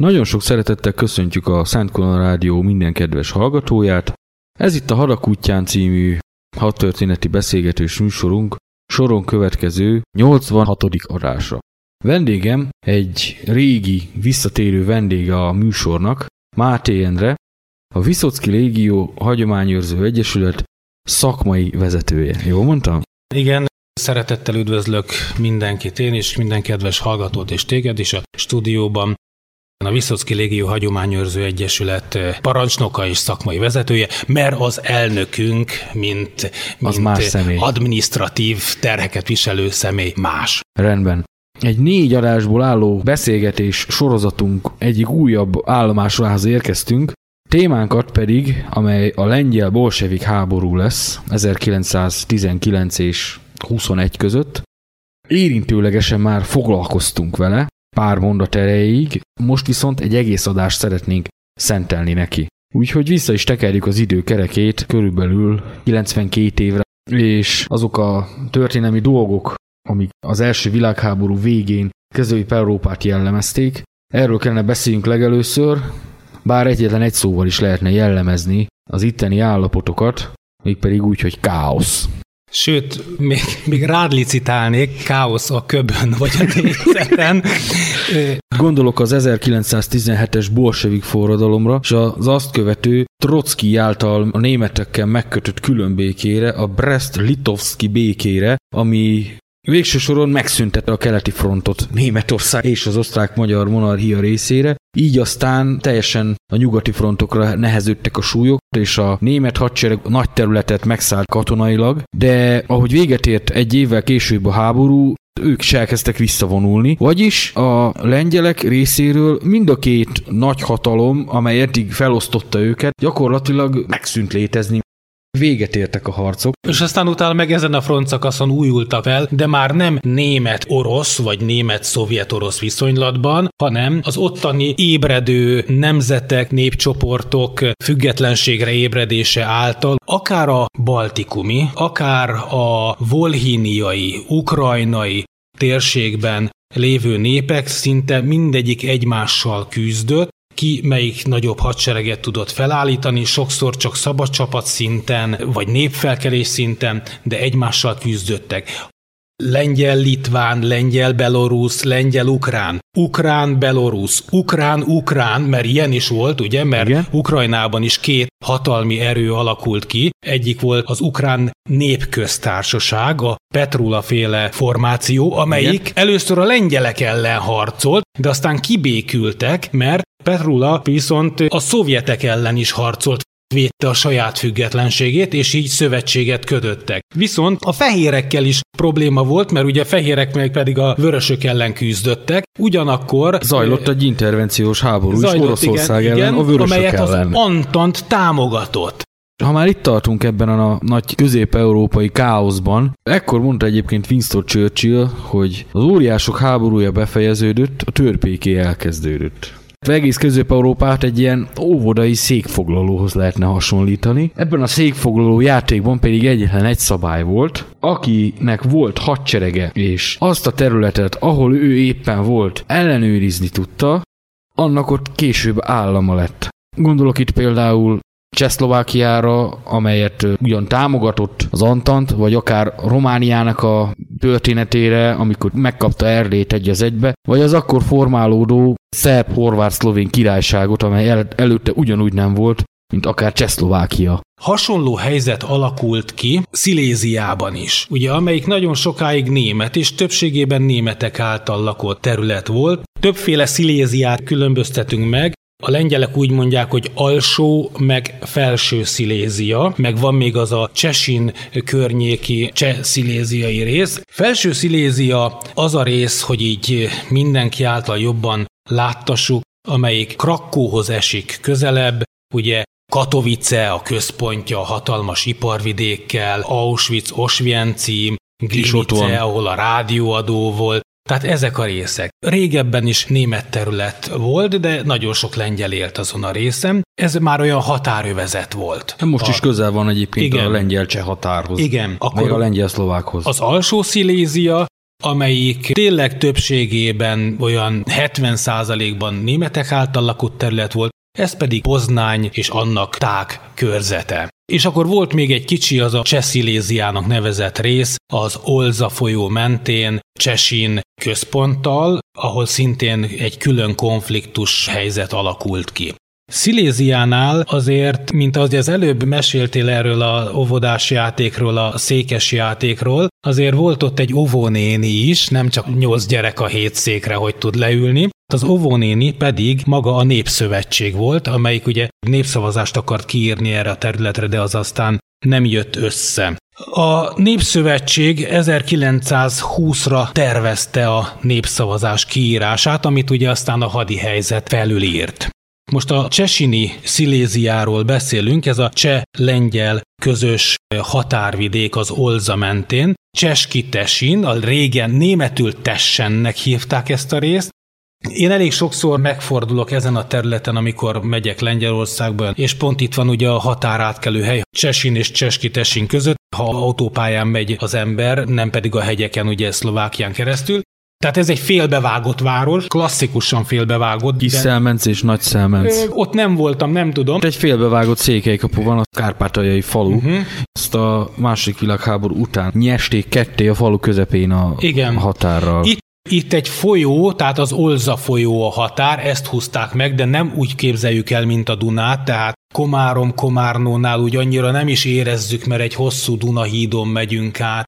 Nagyon sok szeretettel köszöntjük a Szent Kolon Rádió minden kedves hallgatóját. Ez itt a Hadak útján című hat beszélgetős műsorunk soron következő 86. adása. Vendégem egy régi, visszatérő vendége a műsornak, Máté Endre, a Viszocki Légió Hagyományőrző Egyesület szakmai vezetője. Jó mondtam? Igen, szeretettel üdvözlök mindenkit én is, minden kedves hallgatót és téged is a stúdióban a Viszocki Légió Hagyományőrző Egyesület parancsnoka és szakmai vezetője, mert az elnökünk, mint, az mint más személy. administratív terheket viselő személy más. Rendben. Egy négy adásból álló beszélgetés sorozatunk egyik újabb állomásához érkeztünk, témánkat pedig, amely a lengyel bolsevik háború lesz 1919 és 21 között, érintőlegesen már foglalkoztunk vele, pár mondat erejéig, most viszont egy egész adást szeretnénk szentelni neki. Úgyhogy vissza is tekerjük az idő kerekét körülbelül 92 évre, és azok a történelmi dolgok, amik az első világháború végén kezdői Európát jellemezték, erről kellene beszéljünk legelőször, bár egyetlen egy szóval is lehetne jellemezni az itteni állapotokat, mégpedig úgy, hogy káosz. Sőt, még, még rád licitálnék, káosz a köbön vagy a négyzeten. Gondolok az 1917-es bolsevik forradalomra, és az azt követő Trotsky által a németekkel megkötött különbékére, a Brest-Litovski békére, ami Végső soron megszüntette a keleti frontot Németország és az osztrák-magyar monarchia részére, így aztán teljesen a nyugati frontokra neheződtek a súlyok, és a német hadsereg nagy területet megszállt katonailag, de ahogy véget ért egy évvel később a háború, ők is elkezdtek visszavonulni, vagyis a lengyelek részéről mind a két nagy hatalom, amely eddig felosztotta őket, gyakorlatilag megszűnt létezni. Véget értek a harcok. És aztán utána meg ezen a frontszakaszon újultak fel, de már nem német-orosz vagy német-szovjet-orosz viszonylatban, hanem az ottani ébredő nemzetek, népcsoportok függetlenségre ébredése által akár a baltikumi, akár a volhíniai, ukrajnai térségben lévő népek szinte mindegyik egymással küzdött, ki melyik nagyobb hadsereget tudott felállítani, sokszor csak szabad csapat szinten, vagy népfelkelés szinten, de egymással küzdöttek lengyel-litván, lengyel-belorusz, lengyel-ukrán, ukrán-belorusz, ukrán-ukrán, mert ilyen is volt, ugye, mert Igen. Ukrajnában is két hatalmi erő alakult ki. Egyik volt az ukrán népköztársaság, a Petrula féle formáció, amelyik Igen. először a lengyelek ellen harcolt, de aztán kibékültek, mert Petrula viszont a szovjetek ellen is harcolt védte a saját függetlenségét, és így szövetséget ködöttek. Viszont a fehérekkel is probléma volt, mert ugye fehérek meg pedig a vörösök ellen küzdöttek, ugyanakkor... Zajlott egy intervenciós háború zajlott, is Oroszország igen, ellen, igen, a vörösök amelyet ellen. az Antant támogatott. Ha már itt tartunk ebben a nagy közép-európai káoszban, ekkor mondta egyébként Winston Churchill, hogy az óriások háborúja befejeződött, a törpéké elkezdődött. Egész Közép-Európát egy ilyen óvodai székfoglalóhoz lehetne hasonlítani. Ebben a székfoglaló játékban pedig egyetlen egy szabály volt, akinek volt hadserege, és azt a területet, ahol ő éppen volt, ellenőrizni tudta, annak ott később állama lett. Gondolok itt például Csehszlovákiára, amelyet ugyan támogatott az Antant, vagy akár Romániának a történetére, amikor megkapta Erdélyt egy az egybe, vagy az akkor formálódó szerb-horvát-szlovén királyságot, amely el- előtte ugyanúgy nem volt, mint akár Csehszlovákia. Hasonló helyzet alakult ki Sziléziában is, ugye amelyik nagyon sokáig német és többségében németek által lakott terület volt. Többféle Sziléziát különböztetünk meg, a lengyelek úgy mondják, hogy alsó, meg felső Szilézia, meg van még az a Csesin környéki cseh sziléziai rész. Felső Szilézia az a rész, hogy így mindenki által jobban láttassuk, amelyik Krakóhoz esik közelebb, ugye Katowice a központja a hatalmas iparvidékkel, Auschwitz, Oswiecim, Gliwice, ahol a rádióadó volt, tehát ezek a részek. Régebben is német terület volt, de nagyon sok lengyel élt azon a részem. Ez már olyan határövezet volt. Most a... is közel van egyébként igen. a lengyel-cseh határhoz. Igen. Akkor a lengyel-szlovákhoz. Az alsó Szilézia amelyik tényleg többségében olyan 70%-ban németek által lakott terület volt, ez pedig Poznány és annak tág körzete. És akkor volt még egy kicsi, az a Csesziléziának nevezett rész, az Olza folyó mentén, Csesin központtal, ahol szintén egy külön konfliktus helyzet alakult ki. Sziléziánál azért, mint ahogy az előbb meséltél erről a óvodás játékról, a székes játékról, azért volt ott egy óvónéni is, nem csak nyolc gyerek a hét székre, hogy tud leülni, az óvónéni pedig maga a Népszövetség volt, amelyik ugye népszavazást akart kiírni erre a területre, de az aztán nem jött össze. A Népszövetség 1920-ra tervezte a népszavazás kiírását, amit ugye aztán a hadi helyzet felülírt. Most a Csesini Sziléziáról beszélünk, ez a cseh-lengyel közös határvidék az Olza mentén. Cseski Tesin, a régen németül Tessennek hívták ezt a részt, én elég sokszor megfordulok ezen a területen, amikor megyek Lengyelországba, és pont itt van ugye a határátkelő hely Csesin és Cseski Tesin között, ha autópályán megy az ember, nem pedig a hegyeken, ugye Szlovákián keresztül. Tehát ez egy félbevágott város, klasszikusan félbevágott. Kis Szelmenc és Nagy Szelmenc. Ö, ott nem voltam, nem tudom. Egy félbevágott székelykapu van, a kárpátaljai falu. Uh-huh. Ezt a második világháború után nyesték ketté a falu közepén a Igen. határral. Itt itt egy folyó, tehát az Olza folyó a határ, ezt húzták meg, de nem úgy képzeljük el, mint a Dunát, tehát Komárom, Komárnónál úgy annyira nem is érezzük, mert egy hosszú Dunahídon megyünk át.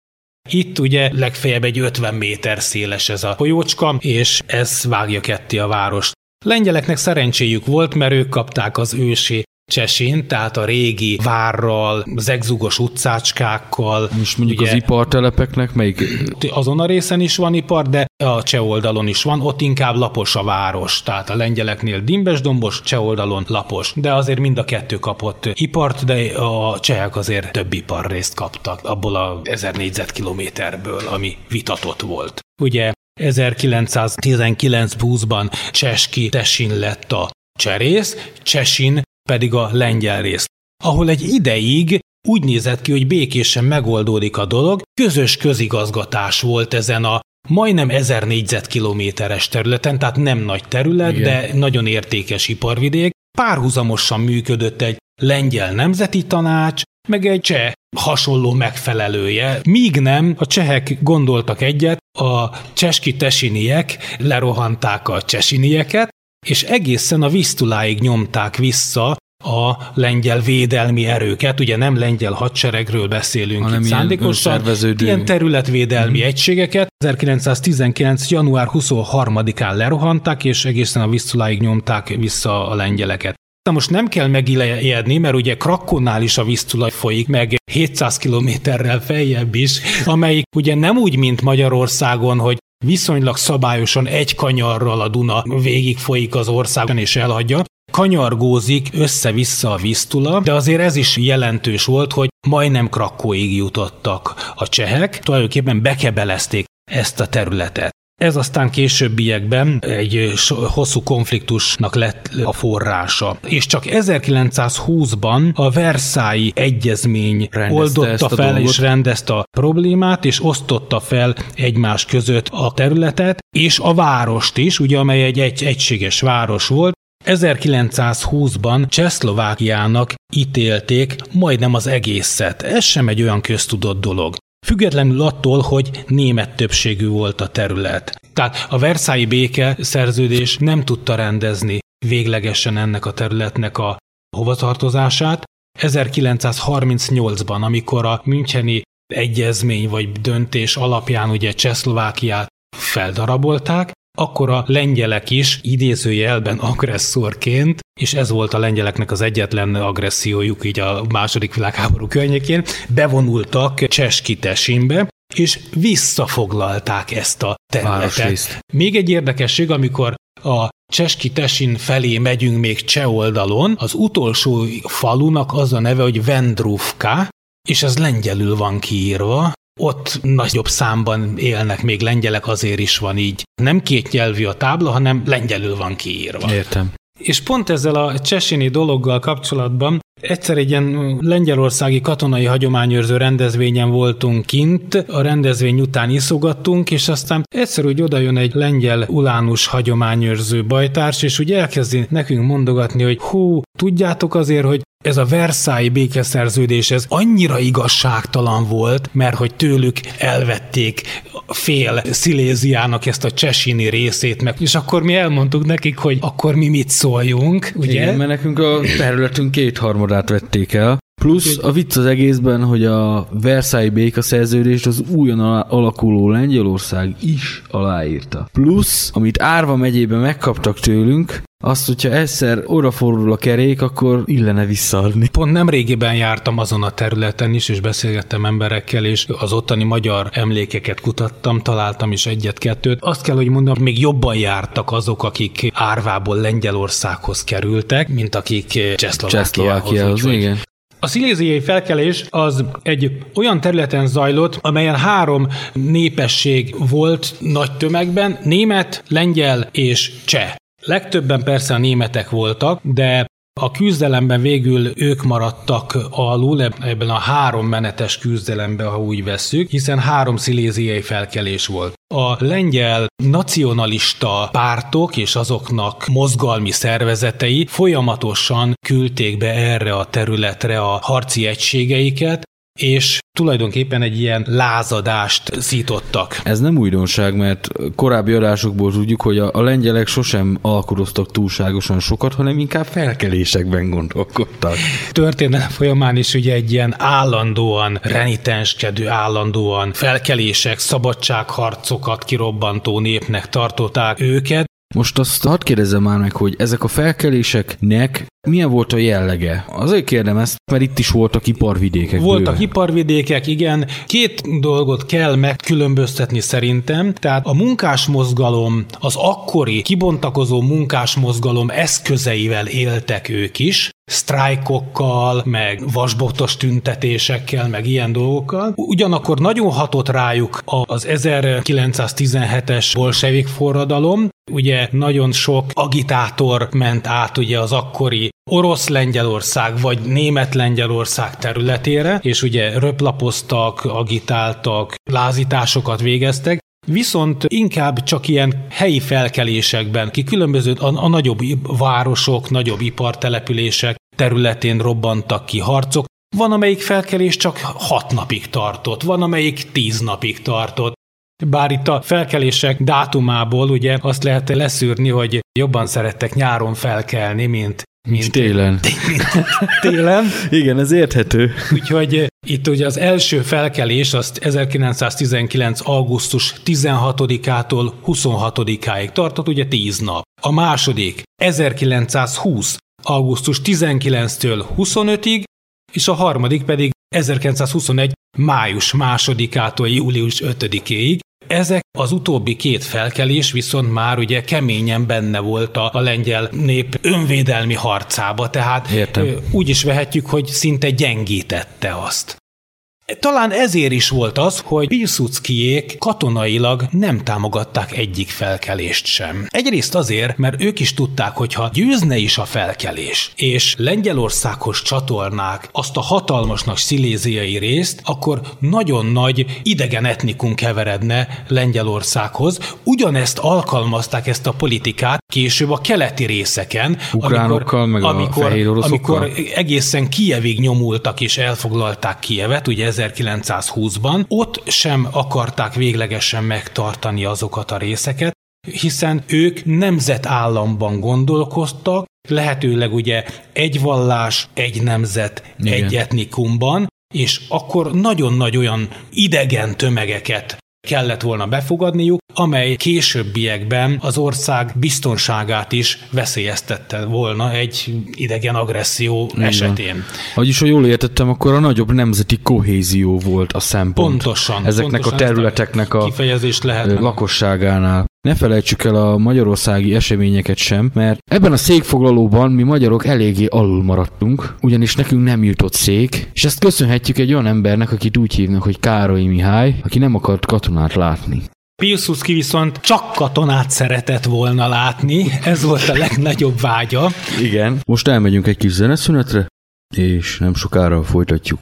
Itt ugye legfeljebb egy 50 méter széles ez a folyócska, és ez vágja ketté a várost. Lengyeleknek szerencséjük volt, mert ők kapták az ősi Csesin, tehát a régi várral, zegzugos utcácskákkal. És mondjuk ugye, az ipartelepeknek melyik? Azon a részen is van ipar, de a cseh oldalon is van, ott inkább lapos a város, tehát a lengyeleknél dimbes-dombos, cseh oldalon lapos. De azért mind a kettő kapott ipart, de a csehek azért több iparrészt kaptak abból a 1000 négyzetkilométerből, ami vitatott volt. Ugye 1919-20-ban Cseski Tesin lett a cserész, Csesin pedig a lengyel rész, ahol egy ideig úgy nézett ki, hogy békésen megoldódik a dolog, közös közigazgatás volt ezen a majdnem 1000 négyzetkilométeres területen, tehát nem nagy terület, Igen. de nagyon értékes iparvidék. Párhuzamosan működött egy lengyel nemzeti tanács, meg egy cseh hasonló megfelelője. Míg nem, a csehek gondoltak egyet, a cseski tesiniek lerohanták a csesinieket, és egészen a Visztuláig nyomták vissza a lengyel védelmi erőket, ugye nem lengyel hadseregről beszélünk hanem itt szándékosan, ilyen területvédelmi mm. egységeket. 1919. január 23-án lerohanták, és egészen a Visztuláig nyomták vissza a lengyeleket. Na most nem kell megijedni, mert ugye Krakonnál is a Visztula folyik, meg 700 kilométerrel feljebb is, amelyik ugye nem úgy, mint Magyarországon, hogy viszonylag szabályosan egy kanyarral a Duna végig folyik az országon és elhagyja, kanyargózik össze-vissza a Visztula, de azért ez is jelentős volt, hogy majdnem Krakóig jutottak a csehek, tulajdonképpen bekebelezték ezt a területet. Ez aztán későbbiekben egy hosszú konfliktusnak lett a forrása. És csak 1920-ban a Versailles egyezmény rendezte oldotta fel dolgot. és rendezte a problémát, és osztotta fel egymás között a területet, és a várost is, ugye amely egy, egy egységes város volt, 1920-ban Csehszlovákiának ítélték majdnem az egészet. Ez sem egy olyan köztudott dolog. Függetlenül attól, hogy német többségű volt a terület. Tehát a Versailles béke szerződés nem tudta rendezni véglegesen ennek a területnek a hovatartozását. 1938-ban, amikor a Müncheni egyezmény vagy döntés alapján ugye Csehszlovákiát feldarabolták, akkor a lengyelek is idézőjelben agresszorként, és ez volt a lengyeleknek az egyetlen agressziójuk így a második világháború környékén, bevonultak Cseskitesimbe, és visszafoglalták ezt a területet. Városrészt. Még egy érdekesség, amikor a Cseski Tesin felé megyünk még cseh oldalon, az utolsó falunak az a neve, hogy Vendruvka, és ez lengyelül van kiírva, ott nagyobb számban élnek még lengyelek, azért is van így. Nem két nyelvű a tábla, hanem lengyelül van kiírva. Értem. És pont ezzel a csesini dologgal kapcsolatban egyszer egy ilyen lengyelországi katonai hagyományőrző rendezvényen voltunk kint, a rendezvény után iszogattunk, és aztán egyszer úgy oda jön egy lengyel ulánus hagyományőrző bajtárs, és úgy elkezdi nekünk mondogatni, hogy hú, tudjátok azért, hogy ez a Versailles békeszerződés, ez annyira igazságtalan volt, mert hogy tőlük elvették fél Sziléziának ezt a csesini részét, meg, és akkor mi elmondtuk nekik, hogy akkor mi mit szóljunk, ugye? Igen, mert nekünk a területünk kétharmadát vették el, Plusz a vicc az egészben, hogy a Versailles békaszerződést az újon alakuló Lengyelország is aláírta. Plusz, amit Árva megyében megkaptak tőlünk, azt, hogyha egyszer odafordul a kerék, akkor illene visszaadni. Pont nem régiben jártam azon a területen is, és beszélgettem emberekkel, és az ottani magyar emlékeket kutattam, találtam is egyet-kettőt. Azt kell, hogy mondom, még jobban jártak azok, akik Árvából Lengyelországhoz kerültek, mint akik Csehszlovákiához. Csehszlovákiához, igen. A sziléziai felkelés az egy olyan területen zajlott, amelyen három népesség volt nagy tömegben, német, lengyel és cseh. Legtöbben persze a németek voltak, de A küzdelemben végül ők maradtak alul ebben a három menetes küzdelemben, ha úgy vesszük, hiszen három sziléziai felkelés volt. A lengyel nacionalista pártok és azoknak mozgalmi szervezetei folyamatosan küldték be erre a területre a harci egységeiket, és tulajdonképpen egy ilyen lázadást szítottak. Ez nem újdonság, mert korábbi adásokból tudjuk, hogy a, a lengyelek sosem alkudoztak túlságosan sokat, hanem inkább felkelésekben gondolkodtak. Történelem folyamán is ugye egy ilyen állandóan renitenskedő, állandóan felkelések, szabadságharcokat kirobbantó népnek tartották őket, most azt hadd kérdezem már meg, hogy ezek a felkeléseknek milyen volt a jellege? Azért kérdem ezt, mert itt is voltak iparvidékek. Voltak bőven. iparvidékek, igen. Két dolgot kell megkülönböztetni szerintem. Tehát a munkásmozgalom, az akkori kibontakozó munkásmozgalom eszközeivel éltek ők is, sztrájkokkal, meg vasbotos tüntetésekkel, meg ilyen dolgokkal. Ugyanakkor nagyon hatott rájuk az 1917-es bolsevik forradalom, ugye nagyon sok agitátor ment át ugye az akkori orosz Lengyelország vagy német Lengyelország területére, és ugye röplapoztak, agitáltak, lázításokat végeztek, Viszont inkább csak ilyen helyi felkelésekben, ki különböző a, a nagyobb városok, nagyobb ipartelepülések területén robbantak ki harcok. Van, amelyik felkelés csak hat napig tartott, van, amelyik tíz napig tartott. Bár itt a felkelések dátumából ugye azt lehet leszűrni, hogy jobban szerettek nyáron felkelni, mint mint télen. télen. Igen, ez érthető. Úgyhogy eh, itt ugye az első felkelés azt 1919. augusztus 16-ától 26-áig tartott, ugye 10 nap. A második 1920. augusztus 19-től 25-ig, és a harmadik pedig 1921. május 2-ától július 5-ig, ezek az utóbbi két felkelés viszont már ugye keményen benne volt a, a lengyel nép önvédelmi harcába, tehát Értem. úgy is vehetjük, hogy szinte gyengítette azt. Talán ezért is volt az, hogy Pilsudskiék katonailag nem támogatták egyik felkelést sem. Egyrészt azért, mert ők is tudták, hogy ha győzne is a felkelés, és Lengyelországhoz csatolnák azt a hatalmasnak sziléziai részt, akkor nagyon nagy idegen etnikum keveredne Lengyelországhoz. Ugyanezt alkalmazták ezt a politikát később a keleti részeken, Ukránokkal, amikor, meg amikor, a amikor egészen Kijevig nyomultak és elfoglalták Kijevet, ugye 1920-ban, ott sem akarták véglegesen megtartani azokat a részeket, hiszen ők nemzetállamban gondolkoztak, lehetőleg ugye egy vallás, egy nemzet, Igen. egy etnikumban, és akkor nagyon nagy olyan idegen tömegeket kellett volna befogadniuk, amely későbbiekben az ország biztonságát is veszélyeztette volna egy idegen agresszió Igen. esetén. Vagyis, ha jól értettem, akkor a nagyobb nemzeti kohézió volt a szempont. Pontosan. Ezeknek pontosan a területeknek a kifejezést lehet lakosságánál. Ne felejtsük el a magyarországi eseményeket sem, mert ebben a székfoglalóban mi magyarok eléggé alul maradtunk, ugyanis nekünk nem jutott szék, és ezt köszönhetjük egy olyan embernek, akit úgy hívnak, hogy Károly Mihály, aki nem akart katonát látni. Pilsudski viszont csak katonát szeretett volna látni, ez volt a legnagyobb vágya. Igen. Most elmegyünk egy kis zeneszünetre, és nem sokára folytatjuk.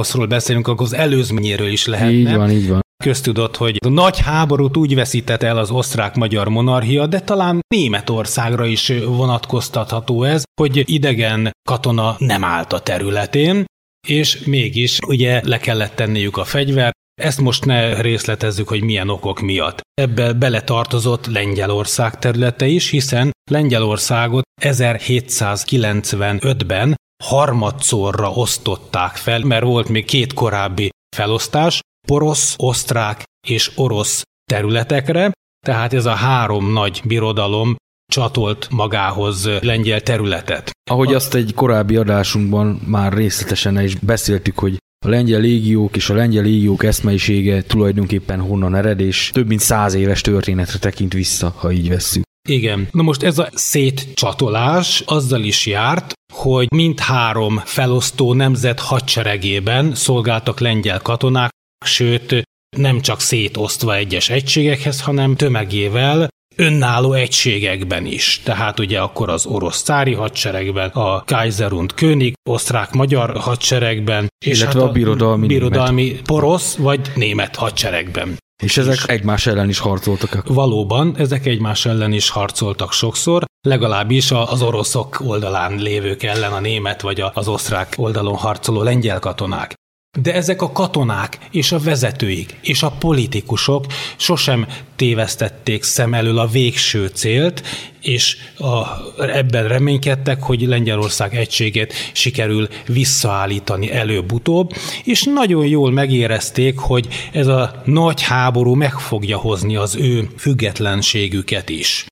Káoszról beszélünk, akkor az előzményéről is lehetne. Így van, így van. Köztudott, hogy a nagy háborút úgy veszítette el az osztrák-magyar monarchia, de talán Németországra is vonatkoztatható ez, hogy idegen katona nem állt a területén, és mégis ugye le kellett tenniük a fegyvert, ezt most ne részletezzük, hogy milyen okok miatt. Ebbe beletartozott Lengyelország területe is, hiszen Lengyelországot 1795-ben harmadszorra osztották fel, mert volt még két korábbi felosztás, porosz, osztrák és orosz területekre, tehát ez a három nagy birodalom csatolt magához lengyel területet. Ahogy azt egy korábbi adásunkban már részletesen is beszéltük, hogy a lengyel légiók és a lengyel légiók eszmeisége tulajdonképpen honnan ered, és több mint száz éves történetre tekint vissza, ha így vesszük. Igen. Na most ez a szétcsatolás azzal is járt, hogy mindhárom felosztó nemzet hadseregében szolgáltak lengyel katonák, sőt nem csak szétosztva egyes egységekhez, hanem tömegével önálló egységekben is. Tehát ugye akkor az orosz cári hadseregben, a Kaiser und König, osztrák-magyar hadseregben, és illetve hát a, a birodalmi, birodalmi német. porosz vagy német hadseregben. És ezek és egymás ellen is harcoltak. Valóban, ezek egymás ellen is harcoltak sokszor, legalábbis az oroszok oldalán lévők ellen a német vagy az osztrák oldalon harcoló lengyel katonák. De ezek a katonák és a vezetőik és a politikusok sosem tévesztették szem elől a végső célt, és a, ebben reménykedtek, hogy Lengyelország egységét sikerül visszaállítani előbb-utóbb, és nagyon jól megérezték, hogy ez a nagy háború meg fogja hozni az ő függetlenségüket is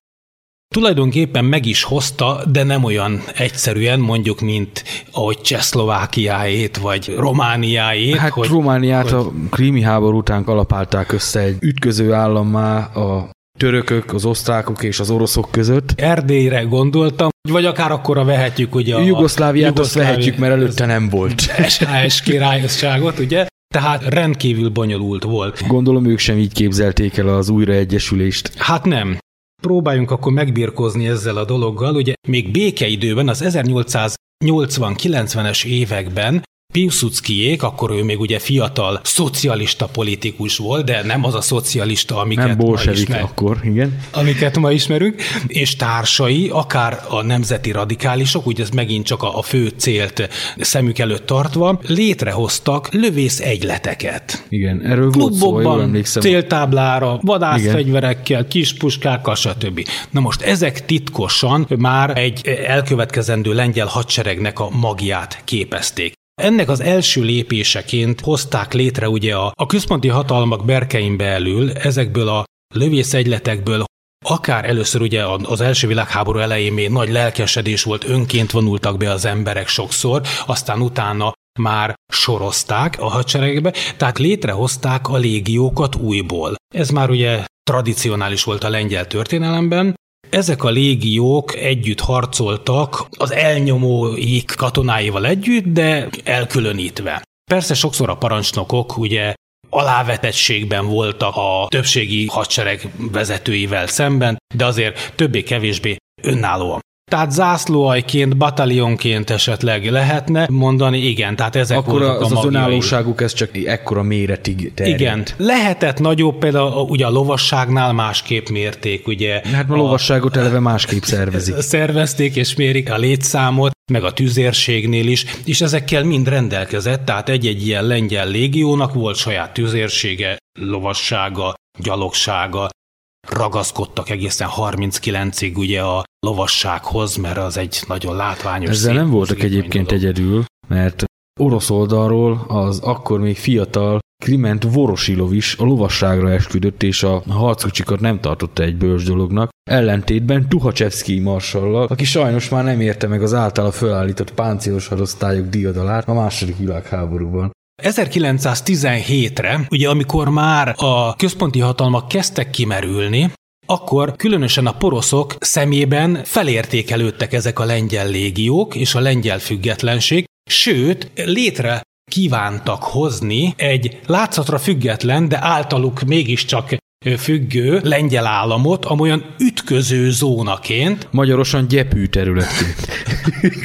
tulajdonképpen meg is hozta, de nem olyan egyszerűen, mondjuk, mint ahogy Csehszlovákiáét, vagy Romániáét. Hát hogy, Romániát hogy... a krími háború után kalapálták össze egy ütköző állammá a törökök, az osztrákok és az oroszok között. Erdélyre gondoltam, vagy akár akkora vehetjük ugye a... Jugoszláviát azt vehetjük, mert előtte nem volt. SAS királyosságot, ugye? Tehát rendkívül bonyolult volt. Gondolom ők sem így képzelték el az újraegyesülést. Hát nem. Próbáljunk akkor megbirkózni ezzel a dologgal. Ugye még békeidőben, az 1880-90-es években Piłsudskiék, akkor ő még ugye fiatal szocialista politikus volt, de nem az a szocialista, amiket nem ma ismer, akkor, igen. Amiket ma ismerünk, és társai, akár a nemzeti radikálisok, ugye ez megint csak a, a fő célt szemük előtt tartva, létrehoztak lövész egyleteket. Igen, erről volt szó, céltáblára, vadászfegyverekkel, kispuskákkal, stb. Na most ezek titkosan már egy elkövetkezendő lengyel hadseregnek a magját képezték. Ennek az első lépéseként hozták létre ugye a, a központi hatalmak berkein belül ezekből a lövészegyletekből Akár először ugye az első világháború elején még nagy lelkesedés volt, önként vonultak be az emberek sokszor, aztán utána már sorozták a hadseregbe, tehát létrehozták a légiókat újból. Ez már ugye tradicionális volt a lengyel történelemben, ezek a légiók együtt harcoltak az elnyomóik katonáival együtt, de elkülönítve. Persze sokszor a parancsnokok ugye alávetettségben voltak a többségi hadsereg vezetőivel szemben, de azért többé-kevésbé önállóan. Tehát zászlóajként, batalionként esetleg lehetne mondani, igen, tehát ezek Akkor voltak az a az önállóságuk ez csak ekkora méretig terjedt. Igen, lehetett nagyobb, például ugye a lovasságnál másképp mérték, ugye. Hát a, a lovasságot eleve másképp szervezik. Szervezték és mérik a létszámot, meg a tüzérségnél is, és ezekkel mind rendelkezett, tehát egy-egy ilyen lengyel légiónak volt saját tüzérsége, lovassága, gyalogsága, ragaszkodtak egészen 39-ig ugye a lovassághoz, mert az egy nagyon látványos Ezzel nem voltak egyébként dolog. egyedül, mert orosz oldalról az akkor még fiatal Kliment Vorosilov is a lovasságra esküdött, és a harckocsikat nem tartotta egy bős dolognak, ellentétben Tuhacsevszki marsallal, aki sajnos már nem érte meg az általa fölállított páncélos hadosztályok diadalát a második világháborúban. 1917-re, ugye amikor már a központi hatalmak kezdtek kimerülni, akkor különösen a poroszok szemében felértékelődtek ezek a lengyel légiók és a lengyel függetlenség, sőt, létre kívántak hozni egy látszatra független, de általuk mégiscsak függő lengyel államot, amolyan ütköző zónaként. Magyarosan gyepű területként.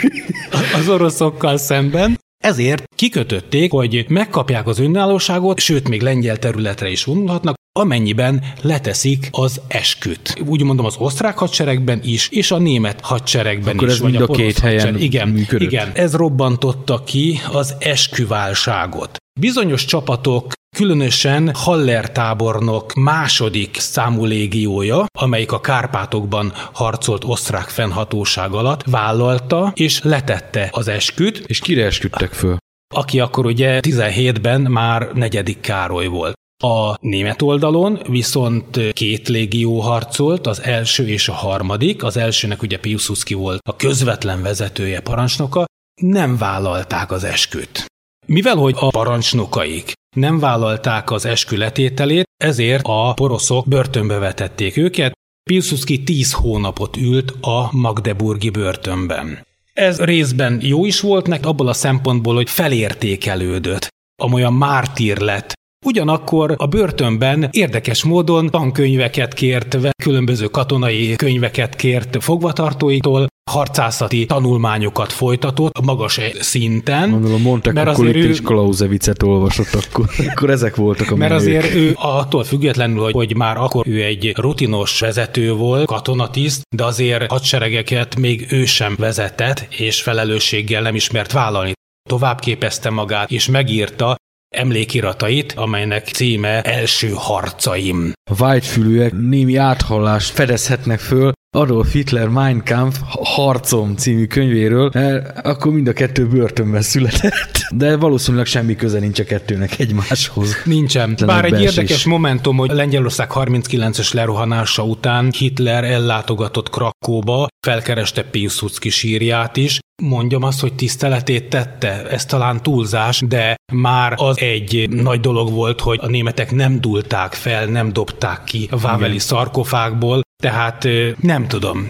az oroszokkal szemben, Ezért kikötötték, hogy megkapják az önállóságot, sőt, még lengyel területre is vonulhatnak, amennyiben leteszik az esküt. Úgy mondom az osztrák hadseregben is, és a német hadseregben Akkor is. ez mind a két helyen hadsereg. igen, működött. Igen, ez robbantotta ki az esküválságot. Bizonyos csapatok Különösen Haller tábornok második számú légiója, amelyik a Kárpátokban harcolt osztrák fennhatóság alatt, vállalta és letette az esküt, És kire esküdtek föl? aki akkor ugye 17-ben már negyedik Károly volt. A német oldalon viszont két légió harcolt, az első és a harmadik, az elsőnek ugye Piłsudski volt a közvetlen vezetője, parancsnoka, nem vállalták az esküt. Mivel, hogy a parancsnokaik nem vállalták az eskü letételét, ezért a poroszok börtönbe vetették őket, Piłsudski 10 hónapot ült a Magdeburgi börtönben. Ez részben jó is volt neki abból a szempontból, hogy felértékelődött, amolyan mártír lett. Ugyanakkor a börtönben érdekes módon tankönyveket kért, különböző katonai könyveket kért fogvatartóitól, harcászati tanulmányokat folytatott magas szinten. Mondom, mondták, Mert akkor azért itt is Klausewicz-et olvasott, akkor, akkor ezek voltak a Mert menők. azért ő attól függetlenül, hogy, hogy már akkor ő egy rutinos vezető volt, katonatiszt, de azért hadseregeket még ő sem vezetett, és felelősséggel nem ismert vállalni. Tovább képezte magát, és megírta emlékiratait, amelynek címe Első harcaim. Vágyfülűek némi áthallást fedezhetnek föl Adolf Hitler Mein Kampf harcom című könyvéről, mert akkor mind a kettő börtönben született. De valószínűleg semmi köze nincs a kettőnek egymáshoz. Nincsen. Tényleg Bár egy érdekes momentum, hogy Lengyelország 39-es lerohanása után Hitler ellátogatott Krakóba, felkereste Piłsudski sírját is, Mondjam azt, hogy tiszteletét tette, ez talán túlzás, de már az egy nagy dolog volt, hogy a németek nem dulták fel, nem dobták ki a Váveli szarkofágból, tehát nem tudom.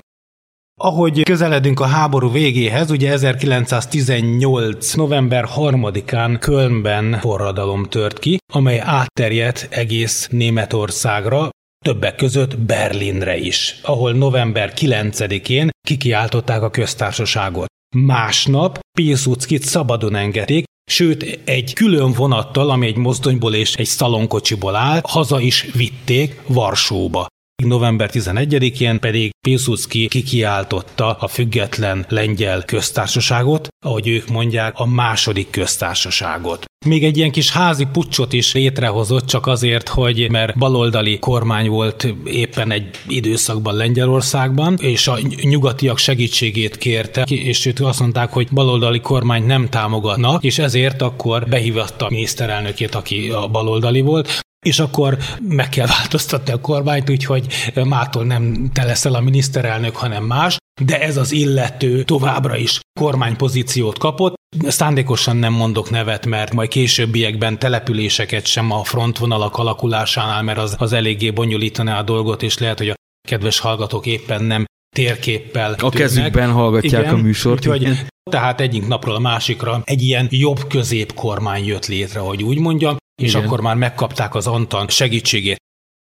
Ahogy közeledünk a háború végéhez, ugye 1918. november 3-án Kölnben forradalom tört ki, amely átterjedt egész Németországra, többek között Berlinre is, ahol november 9-én kikiáltották a köztársaságot. Másnap Piłsudskit szabadon engedték, sőt egy külön vonattal, ami egy mozdonyból és egy szalonkocsiból áll, haza is vitték Varsóba. November 11-én pedig Piłsudski kikiáltotta a független lengyel köztársaságot, ahogy ők mondják, a második köztársaságot. Még egy ilyen kis házi pucsot is létrehozott, csak azért, hogy mert baloldali kormány volt éppen egy időszakban Lengyelországban, és a nyugatiak segítségét kérte, és ők azt mondták, hogy baloldali kormány nem támogatnak, és ezért akkor behívatta a miniszterelnökét, aki a baloldali volt, és akkor meg kell változtatni a kormányt, úgyhogy mától nem te leszel a miniszterelnök, hanem más, de ez az illető továbbra is kormánypozíciót kapott. Szándékosan nem mondok nevet, mert majd későbbiekben településeket sem a frontvonalak alakulásánál, mert az, az eléggé bonyolítaná a dolgot, és lehet, hogy a kedves hallgatók éppen nem térképpel A tűnnek. kezükben hallgatják Igen, a műsort. Úgyhogy, igen. tehát egyik napról a másikra egy ilyen jobb középkormány jött létre, hogy úgy mondjam, és Igen. akkor már megkapták az Antant segítségét.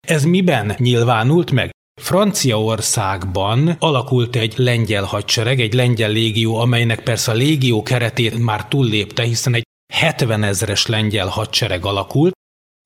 Ez miben nyilvánult meg? Franciaországban alakult egy lengyel hadsereg, egy lengyel légió, amelynek persze a légió keretét már túllépte, hiszen egy 70 ezres lengyel hadsereg alakult,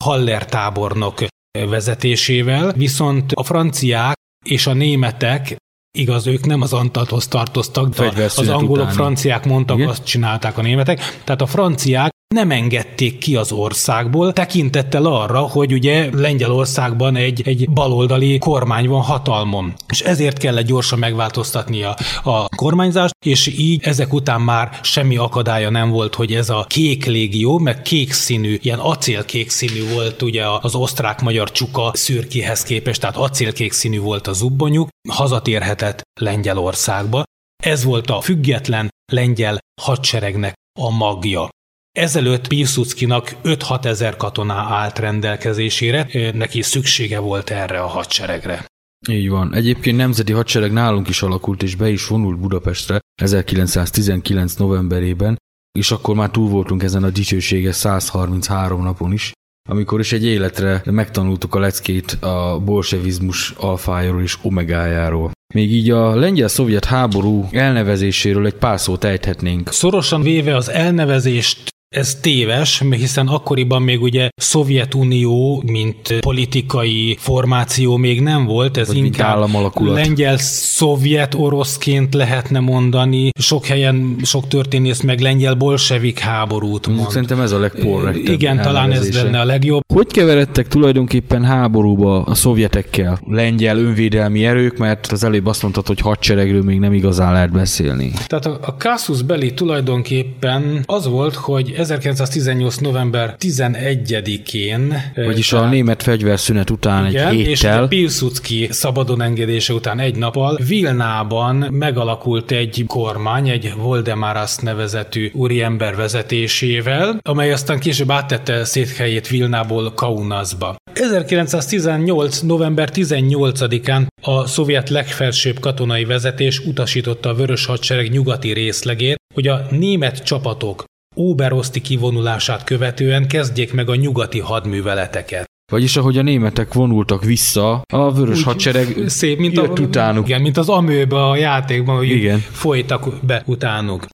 Haller tábornok vezetésével, viszont a franciák és a németek Igaz, ők nem az Antathoz tartoztak, de az angolok, utáni. franciák mondtak, Igen. azt csinálták a németek. Tehát a franciák nem engedték ki az országból, tekintettel arra, hogy ugye Lengyelországban egy, egy baloldali kormány van hatalmon. És ezért kellett gyorsan megváltoztatni a, a kormányzást, és így ezek után már semmi akadálya nem volt, hogy ez a kék légió, meg kék színű, ilyen acélkék színű volt ugye az osztrák-magyar csuka szürkéhez képest, tehát acélkék színű volt a zubbonyuk, hazatérhetett Lengyelországba. Ez volt a független lengyel hadseregnek a magja. Ezelőtt Piłsudskinak 5-6 ezer katoná állt rendelkezésére, neki szüksége volt erre a hadseregre. Így van. Egyébként nemzeti hadsereg nálunk is alakult, és be is vonult Budapestre 1919. novemberében, és akkor már túl voltunk ezen a dicsőséges 133 napon is, amikor is egy életre megtanultuk a leckét a bolsevizmus alfájáról és omegájáról. Még így a lengyel-szovjet háború elnevezéséről egy pár szót ejthetnénk. Szorosan véve az elnevezést ez téves, hiszen akkoriban még ugye Szovjetunió, mint politikai formáció még nem volt, ez Vagy inkább lengyel-szovjet oroszként lehetne mondani. Sok helyen, sok történész meg lengyel-bolsevik háborút mond. Szerintem ez a legporrektebb Igen, talán ez lenne a legjobb. Hogy keveredtek tulajdonképpen háborúba a szovjetekkel? Lengyel önvédelmi erők, mert az előbb azt mondtad, hogy hadseregről még nem igazán lehet beszélni. Tehát a, a Casus Belli tulajdonképpen az volt, hogy 1918. november 11-én. Vagyis tehát, a német fegyverszünet után igen, egy héttel. És Pilsudski szabadon engedése után egy nappal Vilnában megalakult egy kormány, egy Voldemaras nevezetű úriember vezetésével, amely aztán később áttette székhelyét Vilnából Kaunasba. 1918. november 18-án a szovjet legfelsőbb katonai vezetés utasította a Vörös Hadsereg nyugati részlegét, hogy a német csapatok Óberoszti kivonulását követően kezdjék meg a nyugati hadműveleteket. Vagyis ahogy a németek vonultak vissza, a vörös Úgy hadsereg szép, mint jött a, utánuk. Igen, mint az amőbe a játékban, hogy igen. folytak be utánuk.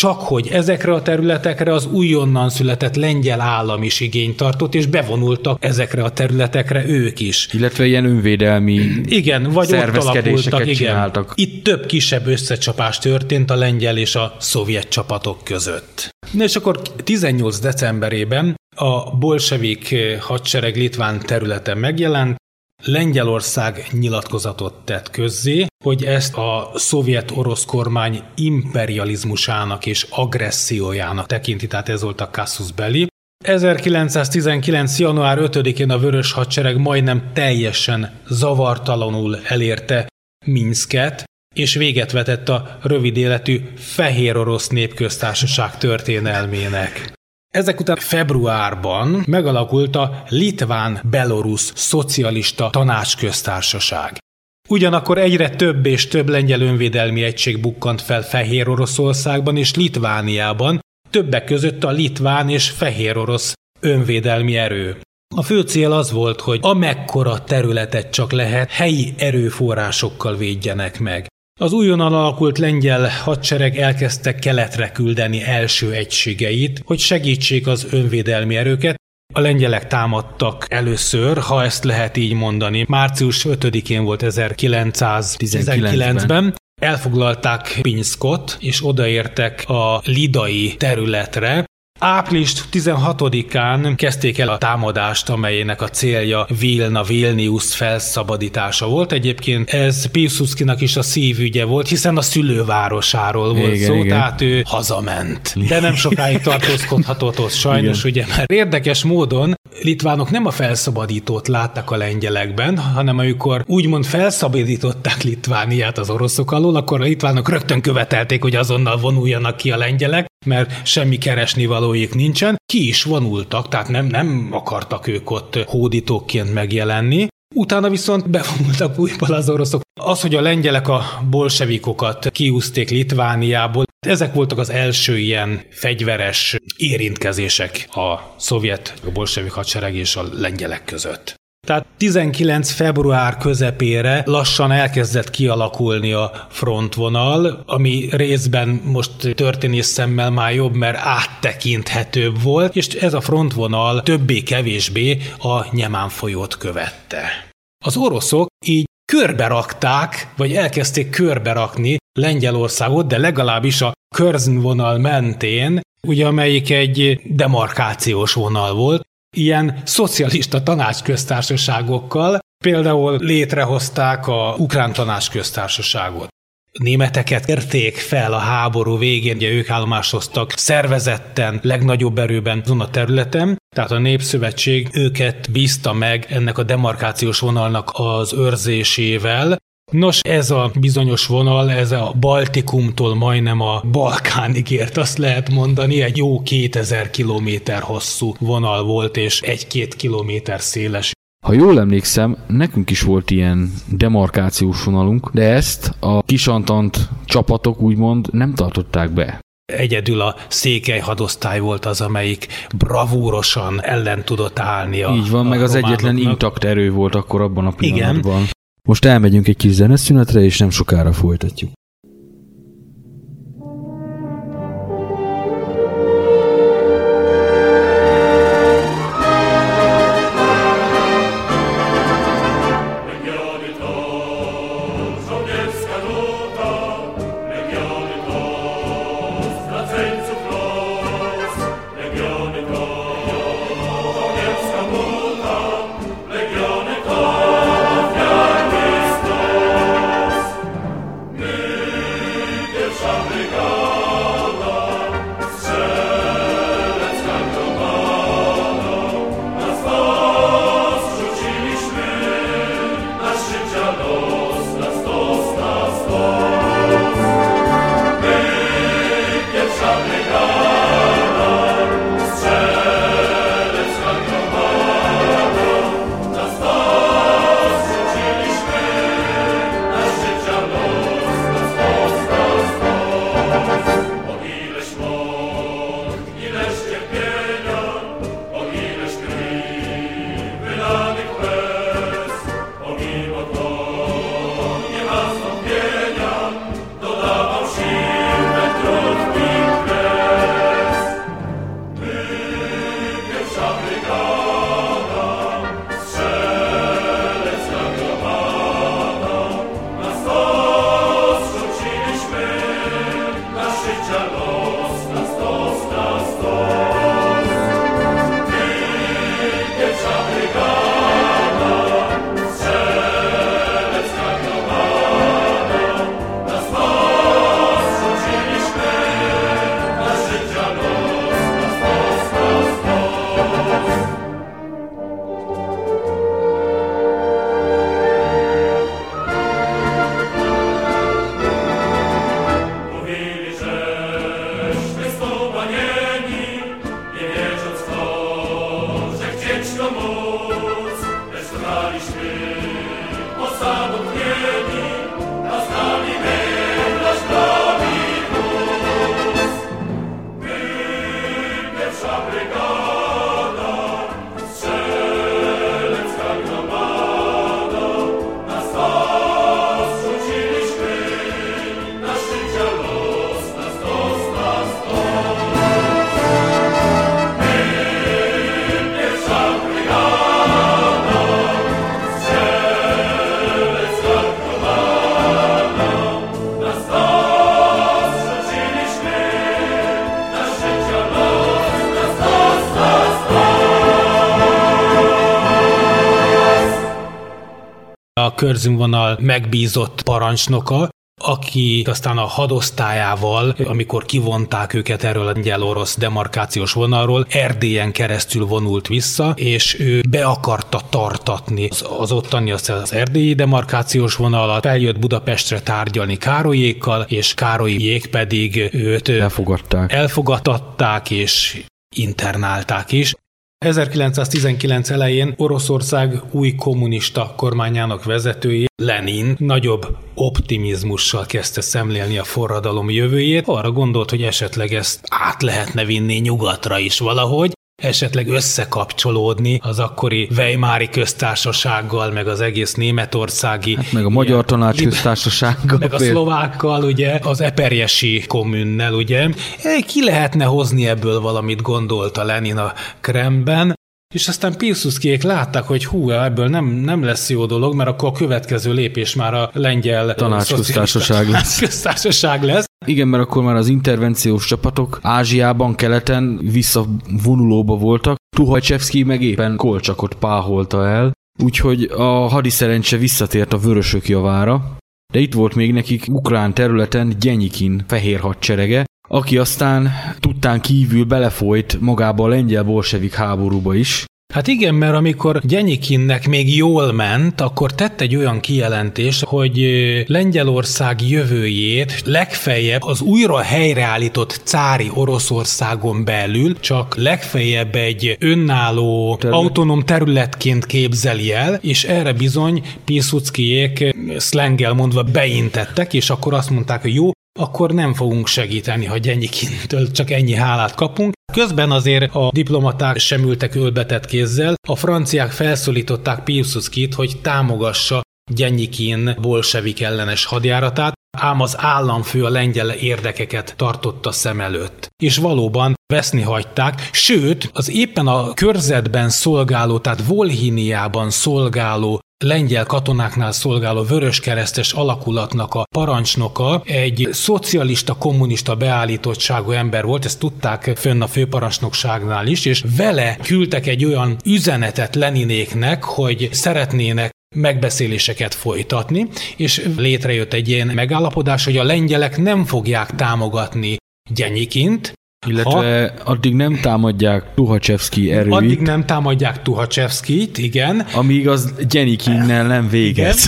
Csak hogy ezekre a területekre az újonnan született lengyel állam is igényt tartott, és bevonultak ezekre a területekre ők is. Illetve ilyen önvédelmi igen, vagy ott alakultak, igen. Csináltak. Itt több kisebb összecsapás történt a lengyel és a szovjet csapatok között. Na és akkor 18 decemberében a bolsevik hadsereg Litván területen megjelent, Lengyelország nyilatkozatot tett közzé, hogy ezt a szovjet-orosz kormány imperializmusának és agressziójának tekinti, tehát ez volt a Casus Belli. 1919. január 5-én a Vörös Hadsereg majdnem teljesen zavartalanul elérte Minsket, és véget vetett a rövid életű Fehér Orosz Népköztársaság történelmének. Ezek után februárban megalakult a Litván-Belorusz Szocialista Tanácsköztársaság. Ugyanakkor egyre több és több lengyel önvédelmi egység bukkant fel Fehér Oroszországban és Litvániában, többek között a litván és fehér orosz önvédelmi erő. A fő cél az volt, hogy amekkora területet csak lehet helyi erőforrásokkal védjenek meg. Az újonnan alakult lengyel hadsereg elkezdte keletre küldeni első egységeit, hogy segítsék az önvédelmi erőket, a lengyelek támadtak először, ha ezt lehet így mondani. Március 5-én volt 1919-ben. Elfoglalták Pinskot, és odaértek a lidai területre, Április 16-án kezdték el a támadást, amelynek a célja Vilna, Vilnius felszabadítása volt. Egyébként ez Piłsudskinak is a szívügye volt, hiszen a szülővárosáról volt igen, szó, igen. tehát ő hazament. De nem sokáig tartózkodhatott ott sajnos, igen. ugye, mert érdekes módon litvánok nem a felszabadítót láttak a lengyelekben, hanem amikor úgymond felszabadították Litvániát az oroszok alól, akkor a litvánok rögtön követelték, hogy azonnal vonuljanak ki a lengyelek, mert semmi keresni valóik nincsen. Ki is vonultak, tehát nem, nem akartak ők ott hódítóként megjelenni. Utána viszont bevonultak újból az oroszok. Az, hogy a lengyelek a bolsevikokat kiúzték Litvániából, ezek voltak az első ilyen fegyveres érintkezések a szovjet, a bolsevik hadsereg és a lengyelek között. Tehát 19. február közepére lassan elkezdett kialakulni a frontvonal, ami részben most történés szemmel már jobb, mert áttekinthetőbb volt, és ez a frontvonal többé-kevésbé a Nyemán folyót követte. Az oroszok így körberakták, vagy elkezdték körberakni Lengyelországot, de legalábbis a Körzn mentén, ugye amelyik egy demarkációs vonal volt, ilyen szocialista tanácsköztársaságokkal, például létrehozták a ukrán tanácsköztársaságot. Németeket érték fel a háború végén, ugye ők állomásoztak szervezetten, legnagyobb erőben azon a területen, tehát a Népszövetség őket bízta meg ennek a demarkációs vonalnak az őrzésével, Nos, ez a bizonyos vonal, ez a Baltikumtól majdnem a Balkánig ért, azt lehet mondani, egy jó 2000 kilométer hosszú vonal volt, és egy-két kilométer széles. Ha jól emlékszem, nekünk is volt ilyen demarkációs vonalunk, de ezt a kisantant csapatok úgymond nem tartották be. Egyedül a székely hadosztály volt az, amelyik bravúrosan ellen tudott állni a Így van, a meg az egyetlen intakt erő volt akkor abban a pillanatban. Igen, Most elmegyünk egy kis zeneszünetre, és nem sokára folytatjuk. Körzümvonal megbízott parancsnoka, aki aztán a hadosztályával, amikor kivonták őket erről a lengyel-orosz demarkációs vonalról, Erdélyen keresztül vonult vissza, és ő be akarta tartatni az, az ottani az, az erdélyi demarkációs vonalat, feljött Budapestre tárgyalni Károlyékkal, és Károlyék pedig őt elfogadták, elfogadtatták és internálták is. 1919 elején Oroszország új kommunista kormányának vezetője, Lenin nagyobb optimizmussal kezdte szemlélni a forradalom jövőjét. Arra gondolt, hogy esetleg ezt át lehetne vinni nyugatra is valahogy, esetleg összekapcsolódni az akkori Weimári köztársasággal, meg az egész németországi... Hát meg a Magyar Tanács köztársasággal. Meg a szlovákkal, ugye, az eperjesi kommunnel, ugye. Ki lehetne hozni ebből valamit, gondolta Lenin a Kremben, és aztán Pilsudskiék látták, hogy hú, ebből nem, nem lesz jó dolog, mert akkor a következő lépés már a lengyel tanácsköztársaság lesz. Köztársaság lesz. Igen, mert akkor már az intervenciós csapatok Ázsiában, keleten visszavonulóba voltak. Tuhajcsevszki meg éppen Kolcsakot páholta el, úgyhogy a hadiszerencse visszatért a vörösök javára, de itt volt még nekik ukrán területen Gyenyikin fehér hadserege, aki aztán tudtán kívül belefolyt magába a lengyel bolsevik háborúba is, Hát igen, mert amikor Gyenyikinnek még jól ment, akkor tett egy olyan kijelentés, hogy Lengyelország jövőjét legfeljebb az újra helyreállított cári Oroszországon belül csak legfeljebb egy önálló, Terület. autonóm területként képzeli el, és erre bizony Piłsudskiék szlengel mondva beintettek, és akkor azt mondták, hogy jó, akkor nem fogunk segíteni, ha Gyenyikintől csak ennyi hálát kapunk. Közben azért a diplomaták sem ültek ölbetett kézzel, a franciák felszólították Piłsudskit, hogy támogassa Gyenyikin bolsevik ellenes hadjáratát, ám az államfő a lengyel érdekeket tartotta szem előtt. És valóban veszni hagyták, sőt, az éppen a körzetben szolgáló, tehát Volhiniában szolgáló lengyel katonáknál szolgáló vöröskeresztes alakulatnak a parancsnoka egy szocialista, kommunista beállítottságú ember volt, ezt tudták fönn a főparancsnokságnál is, és vele küldtek egy olyan üzenetet Leninéknek, hogy szeretnének megbeszéléseket folytatni, és létrejött egy ilyen megállapodás, hogy a lengyelek nem fogják támogatni Gyenyikint, illetve ha, addig nem támadják Tuhachevski erőit. Addig nem támadják Tuhachevskit, igen. Amíg az Gyenikinnel nem végez.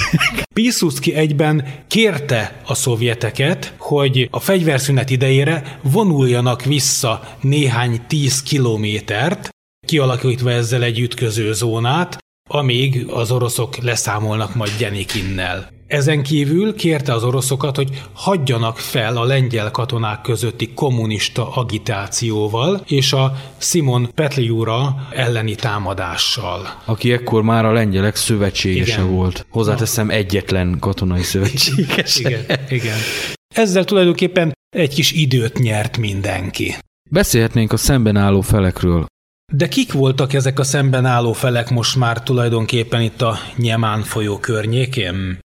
Piłsudski egyben kérte a szovjeteket, hogy a fegyverszünet idejére vonuljanak vissza néhány tíz kilométert, kialakítva ezzel egy ütköző zónát, amíg az oroszok leszámolnak majd Gyenikinnel. Ezen kívül kérte az oroszokat, hogy hagyjanak fel a lengyel katonák közötti kommunista agitációval és a Simon Petliura elleni támadással. Aki ekkor már a lengyelek szövetségese igen. volt. Hozzáteszem egyetlen katonai szövetséges. igen, igen. Ezzel tulajdonképpen egy kis időt nyert mindenki. Beszélhetnénk a szemben álló felekről. De kik voltak ezek a szemben álló felek most már tulajdonképpen itt a Nyemán folyó környékén?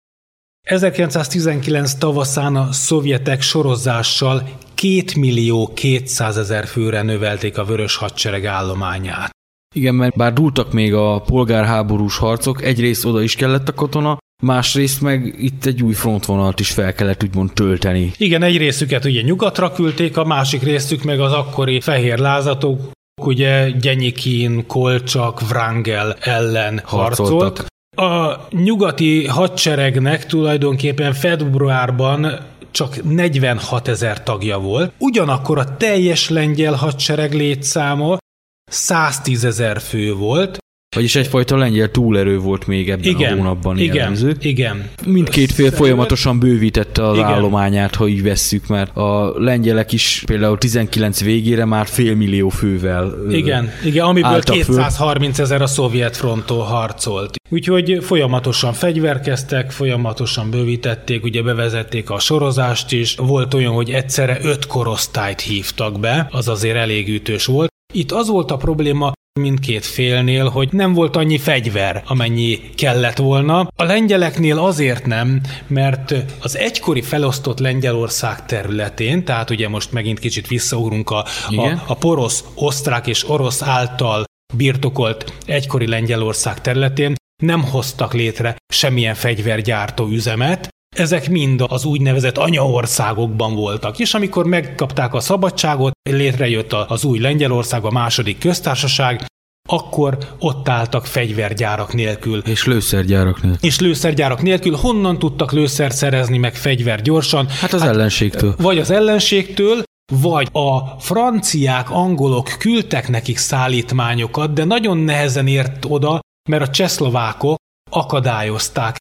1919 tavaszán a szovjetek sorozással 2 millió 200 ezer főre növelték a vörös hadsereg állományát. Igen, mert bár dúltak még a polgárháborús harcok, egyrészt oda is kellett a katona, másrészt meg itt egy új frontvonalt is fel kellett úgymond tölteni. Igen, egy részüket ugye nyugatra küldték, a másik részük meg az akkori fehér lázatok, ugye Gyenyikin, Kolcsak, Vrangel ellen harcoltak. harcolt. A nyugati hadseregnek tulajdonképpen februárban csak 46 ezer tagja volt, ugyanakkor a teljes lengyel hadsereg létszáma 110 ezer fő volt, vagyis egyfajta lengyel túlerő volt még ebben igen, a hónapban igen, jellemző. Igen, Mindkét fél folyamatosan bővítette az igen. állományát, ha így vesszük, mert a lengyelek is például 19 végére már félmillió fővel Igen, igen amiből 230 ezer a szovjet fronttól harcolt. Úgyhogy folyamatosan fegyverkeztek, folyamatosan bővítették, ugye bevezették a sorozást is. Volt olyan, hogy egyszerre öt korosztályt hívtak be, az azért elég ütős volt. Itt az volt a probléma, mindkét félnél, hogy nem volt annyi fegyver, amennyi kellett volna. A lengyeleknél azért nem, mert az egykori felosztott Lengyelország területén, tehát ugye most megint kicsit visszaugrunk a, a, a porosz, osztrák és orosz által birtokolt egykori Lengyelország területén nem hoztak létre semmilyen fegyvergyártó üzemet, ezek mind az úgynevezett anyaországokban voltak, és amikor megkapták a szabadságot, létrejött az új Lengyelország, a második köztársaság, akkor ott álltak fegyvergyárak nélkül. És lőszergyárak nélkül. És lőszergyárak nélkül. Honnan tudtak lőszert szerezni, meg fegyver gyorsan? Hát az hát, ellenségtől. Vagy az ellenségtől, vagy a franciák, angolok küldtek nekik szállítmányokat, de nagyon nehezen ért oda, mert a csehszlovákok akadályozták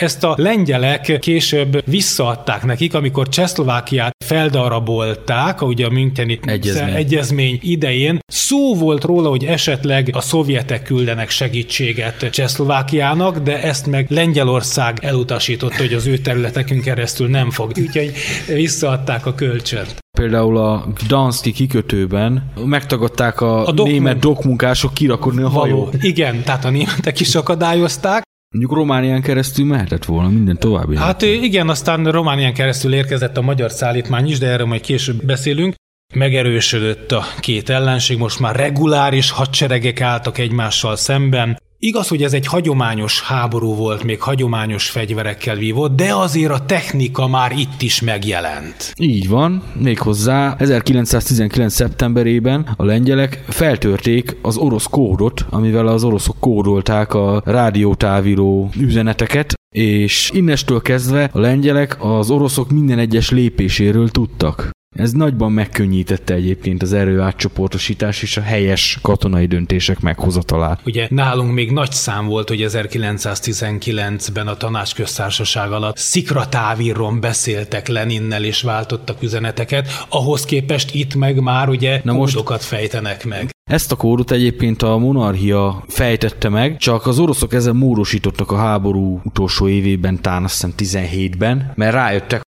ezt a lengyelek később visszaadták nekik, amikor Csehszlovákiát feldarabolták, ugye a Müncheni egyezmény. egyezmény idején. Szó volt róla, hogy esetleg a szovjetek küldenek segítséget Csehszlovákiának, de ezt meg Lengyelország elutasította, hogy az ő területekünk keresztül nem fog. Úgyhogy visszaadták a kölcsönt. Például a Gdanszki kikötőben megtagadták a, a dokmun... német dokmunkások kirakodni a hajót. Igen, tehát a németek is akadályozták, Mondjuk Románián keresztül mehetett volna minden további. Hát igen, aztán Románián keresztül érkezett a magyar szállítmány is, de erről majd később beszélünk. Megerősödött a két ellenség, most már reguláris hadseregek álltak egymással szemben. Igaz, hogy ez egy hagyományos háború volt, még hagyományos fegyverekkel vívott, de azért a technika már itt is megjelent. Így van, méghozzá 1919. szeptemberében a lengyelek feltörték az orosz kódot, amivel az oroszok kódolták a rádiótáviró üzeneteket, és innestől kezdve a lengyelek az oroszok minden egyes lépéséről tudtak. Ez nagyban megkönnyítette egyébként az erő átcsoportosítás és a helyes katonai döntések meghozatalát. Ugye nálunk még nagy szám volt, hogy 1919-ben a tanácsköztársaság alatt szikratávíron beszéltek Leninnel és váltottak üzeneteket, ahhoz képest itt meg már ugye Na most fejtenek meg. Ezt a kódot egyébként a monarchia fejtette meg, csak az oroszok ezen módosítottak a háború utolsó évében, talán azt hiszem 17-ben, mert rájöttek,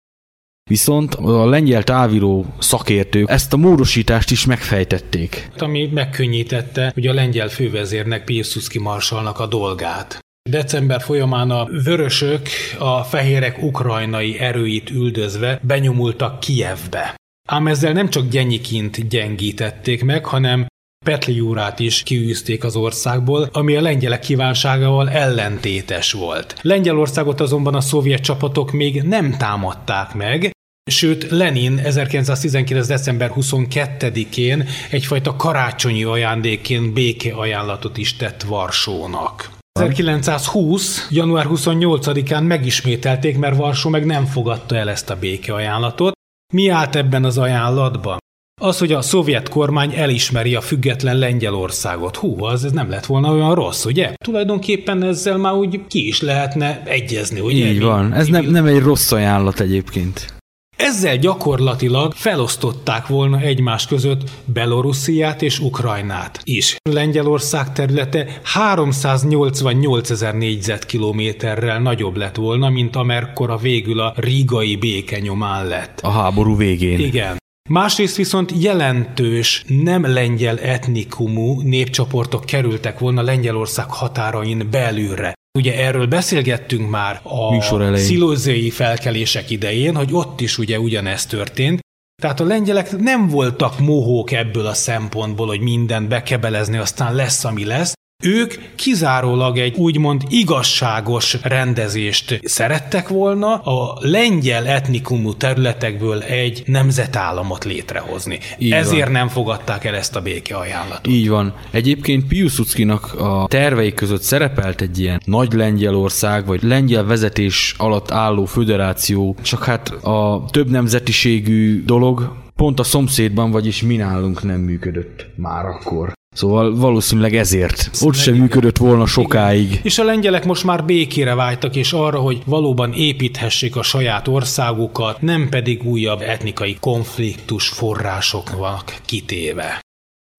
Viszont a lengyel távíró szakértők ezt a módosítást is megfejtették. Ami megkönnyítette hogy a lengyel fővezérnek Piłsudski marsalnak a dolgát. December folyamán a vörösök a fehérek ukrajnai erőit üldözve benyomultak Kijevbe. Ám ezzel nem csak Gyenyikint gyengítették meg, hanem Petliúrát is kiűzték az országból, ami a lengyelek kívánságával ellentétes volt. Lengyelországot azonban a szovjet csapatok még nem támadták meg, Sőt, Lenin 1919. december 22-én egyfajta karácsonyi ajándékként béke ajánlatot is tett Varsónak. 1920. január 28-án megismételték, mert Varsó meg nem fogadta el ezt a béke ajánlatot. Mi állt ebben az ajánlatban? Az, hogy a szovjet kormány elismeri a független Lengyelországot. Hú, az ez nem lett volna olyan rossz, ugye? Tulajdonképpen ezzel már úgy ki is lehetne egyezni, ugye? Így van. Ez nem, nem egy rossz ajánlat egyébként. Ezzel gyakorlatilag felosztották volna egymás között Belorussziát és Ukrajnát is. Lengyelország területe 388 ezer négyzetkilométerrel nagyobb lett volna, mint amerkora végül a rígai béke nyomán lett. A háború végén. Igen. Másrészt viszont jelentős nem lengyel etnikumú népcsoportok kerültek volna Lengyelország határain belülre. Ugye erről beszélgettünk már a szilózéi felkelések idején, hogy ott is ugye ugyanezt történt, tehát a lengyelek nem voltak mohók ebből a szempontból, hogy mindent bekebelezni, aztán lesz, ami lesz, ők kizárólag egy úgymond igazságos rendezést szerettek volna a lengyel etnikumú területekből egy nemzetállamot létrehozni. Így Ezért van. nem fogadták el ezt a béke ajánlatot. Így van. Egyébként Piłsudskinak a tervei között szerepelt egy ilyen nagy Lengyelország, vagy lengyel vezetés alatt álló föderáció, csak hát a több nemzetiségű dolog pont a szomszédban, vagyis mi nálunk nem működött már akkor. Szóval valószínűleg ezért. Ott sem működött volna sokáig. Igen. És a lengyelek most már békére vágytak, és arra, hogy valóban építhessék a saját országukat, nem pedig újabb etnikai konfliktus forrásoknak kitéve.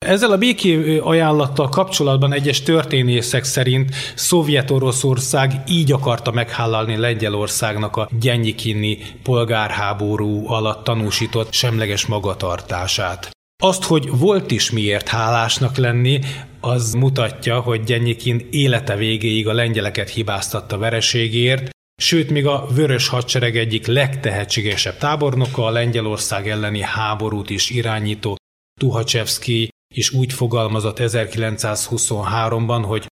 Ezzel a béké ajánlattal kapcsolatban egyes történészek szerint Szovjet-Oroszország így akarta meghállalni Lengyelországnak a Gyenyikinni polgárháború alatt tanúsított semleges magatartását. Azt, hogy volt is miért hálásnak lenni, az mutatja, hogy Gyenyikin élete végéig a lengyeleket hibáztatta vereségért, sőt, még a Vörös Hadsereg egyik legtehetségesebb tábornoka, a Lengyelország elleni háborút is irányító Tuhacsevszki is úgy fogalmazott 1923-ban, hogy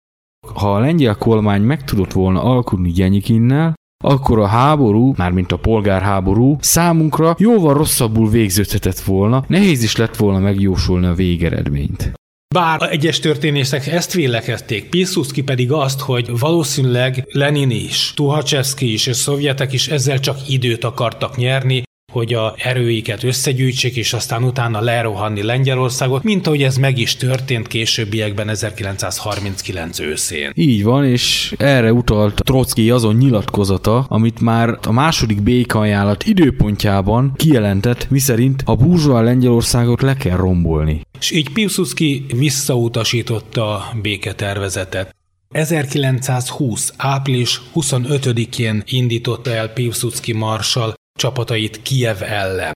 ha a lengyel kormány meg tudott volna alkudni Gyenyikinnel, akkor a háború, mármint a polgárháború számunkra jóval rosszabbul végződhetett volna, nehéz is lett volna megjósolni a végeredményt. Bár egyes történészek ezt vélekedték, Pilsudski pedig azt, hogy valószínűleg Lenin is, Tuhacsevszki is és szovjetek is ezzel csak időt akartak nyerni, hogy a erőiket összegyűjtsék, és aztán utána lerohanni Lengyelországot, mint ahogy ez meg is történt későbbiekben 1939 őszén. Így van, és erre utalt Trotsky azon nyilatkozata, amit már a második békajánlat időpontjában kijelentett, miszerint a burzsóa Lengyelországot le kell rombolni. És így Piłsudski visszautasította a béketervezetet. 1920. április 25-én indította el Piłsudski marsal csapatait Kiev ellen.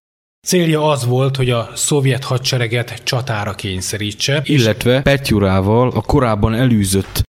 Célja az volt, hogy a szovjet hadsereget csatára kényszerítse. Illetve Petyurával, a korábban elűzött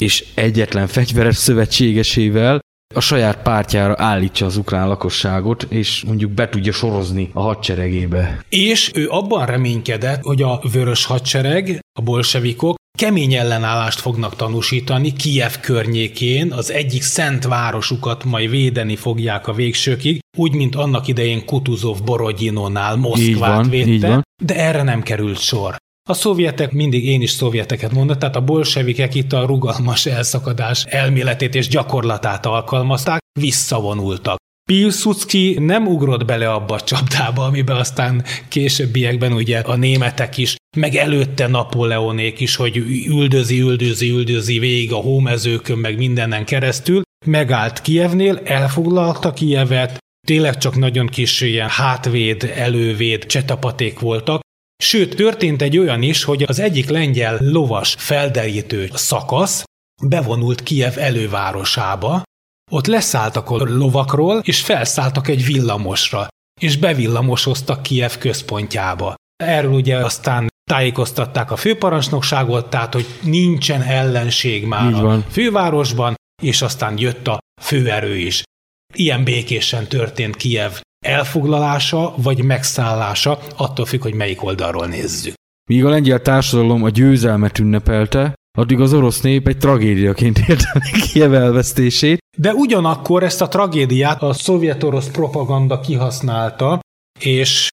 és egyetlen fegyveres szövetségesével a saját pártjára állítsa az ukrán lakosságot, és mondjuk be tudja sorozni a hadseregébe. És ő abban reménykedett, hogy a vörös hadsereg, a bolsevikok kemény ellenállást fognak tanúsítani Kiev környékén, az egyik szent városukat majd védeni fogják a végsőkig, úgy, mint annak idején Kutuzov Borodinonál Moszkvát van, védte, de erre nem került sor. A szovjetek, mindig én is szovjeteket mondott, tehát a bolsevikek itt a rugalmas elszakadás elméletét és gyakorlatát alkalmazták, visszavonultak. Piłsudski nem ugrott bele abba a csapdába, amiben aztán későbbiekben ugye a németek is, meg előtte Napóleonék is, hogy üldözi, üldözi, üldözi végig a hómezőkön, meg mindenen keresztül. Megállt Kievnél, elfoglalta Kievet, tényleg csak nagyon kis ilyen hátvéd, elővéd csetapaték voltak, Sőt, történt egy olyan is, hogy az egyik lengyel lovas felderítő szakasz bevonult Kiev elővárosába, ott leszálltak a lovakról, és felszálltak egy villamosra, és bevillamosoztak Kiev központjába. Erről ugye aztán tájékoztatták a főparancsnokságot, tehát hogy nincsen ellenség már a fővárosban, és aztán jött a főerő is. Ilyen békésen történt Kiev elfoglalása vagy megszállása, attól függ, hogy melyik oldalról nézzük. Míg a lengyel társadalom a győzelmet ünnepelte, addig az orosz nép egy tragédiaként érte Kiev elvesztését. De ugyanakkor ezt a tragédiát a szovjet-orosz propaganda kihasználta, és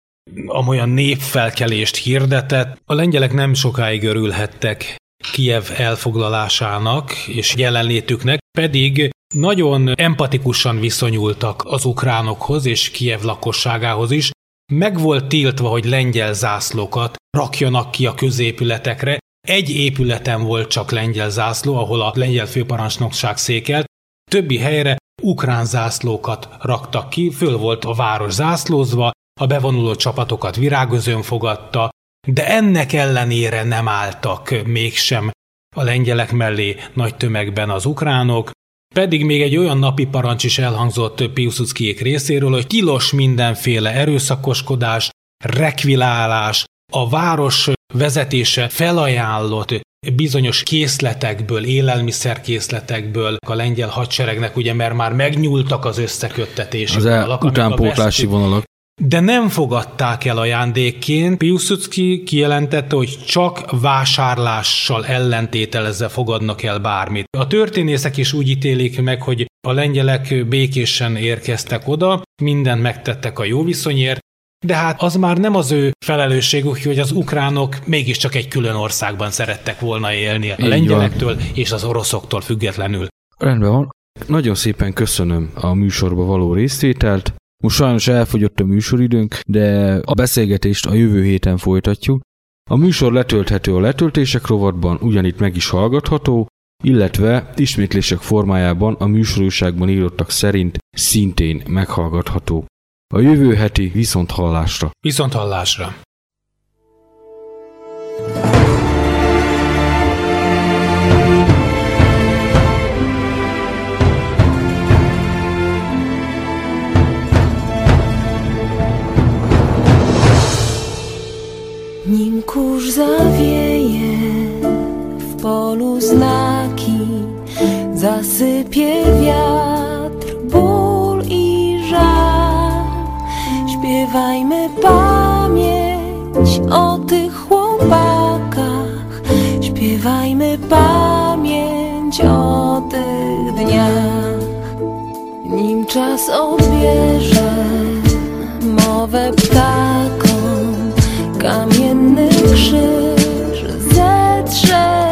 amolyan népfelkelést hirdetett. A lengyelek nem sokáig örülhettek Kiev elfoglalásának és jelenlétüknek, pedig nagyon empatikusan viszonyultak az ukránokhoz és Kiev lakosságához is. Meg volt tiltva, hogy lengyel zászlókat rakjanak ki a középületekre. Egy épületen volt csak lengyel zászló, ahol a lengyel főparancsnokság székelt, többi helyre ukrán zászlókat raktak ki, föl volt a város zászlózva, a bevonuló csapatokat virágözön fogadta, de ennek ellenére nem álltak mégsem a lengyelek mellé nagy tömegben az ukránok, pedig még egy olyan napi parancs is elhangzott Piłsudskiék részéről, hogy tilos mindenféle erőszakoskodás, rekvilálás, a város vezetése felajánlott bizonyos készletekből, élelmiszerkészletekből a lengyel hadseregnek, ugye, mert már megnyúltak az összeköttetési az vonalak. utánpótlási vonalak. De nem fogadták el ajándékként. Piłsudski kijelentette, hogy csak vásárlással ellentételezve fogadnak el bármit. A történészek is úgy ítélik meg, hogy a lengyelek békésen érkeztek oda, mindent megtettek a jó viszonyért, de hát az már nem az ő felelősségük, hogy az ukránok mégiscsak egy külön országban szerettek volna élni a Így lengyelektől van. és az oroszoktól függetlenül. Rendben van. Nagyon szépen köszönöm a műsorba való részvételt. Most sajnos elfogyott a műsoridőnk, de a beszélgetést a jövő héten folytatjuk. A műsor letölthető a letöltések rovatban, ugyanitt meg is hallgatható, illetve ismétlések formájában a műsorúságban írottak szerint szintén meghallgatható. A jövő heti viszonthallásra. Viszonthallásra. Nim kurz zawieje w polu znaki, zasypie wiatr, Śpiewajmy pamięć o tych chłopakach, śpiewajmy pamięć o tych dniach. Nim czas odbierze mowę ptakom, Kamienny krzyż zetrze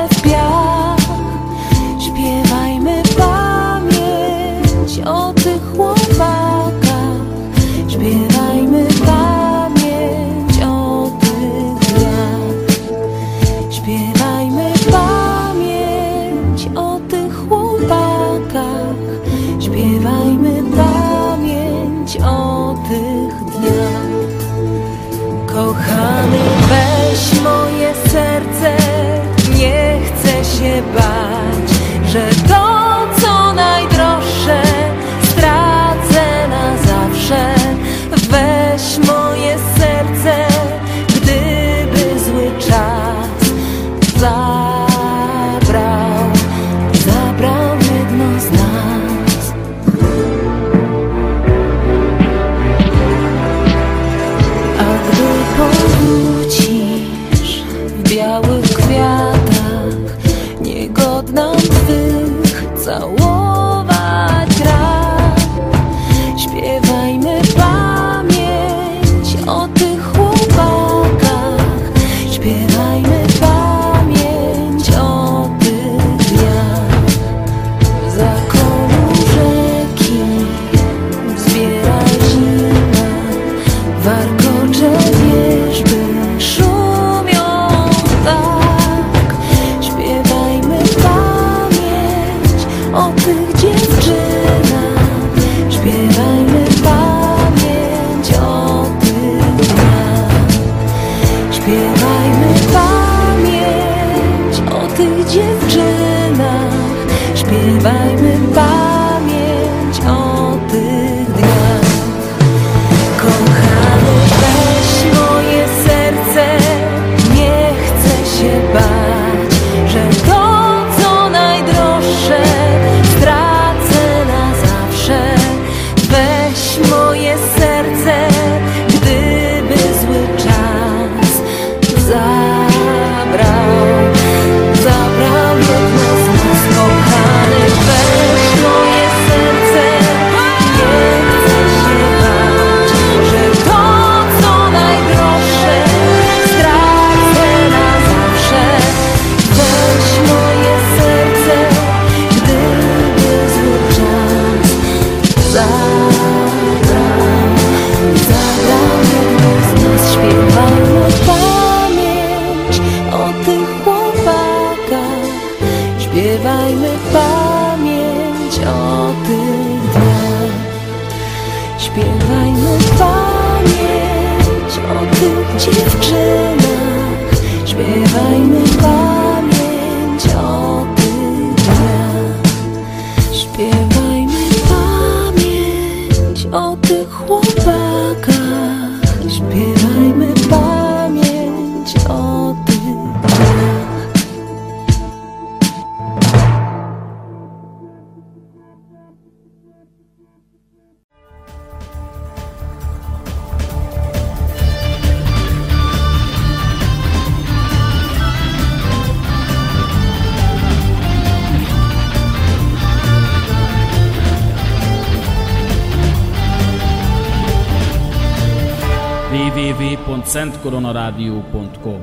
www.szentkoronarádió.com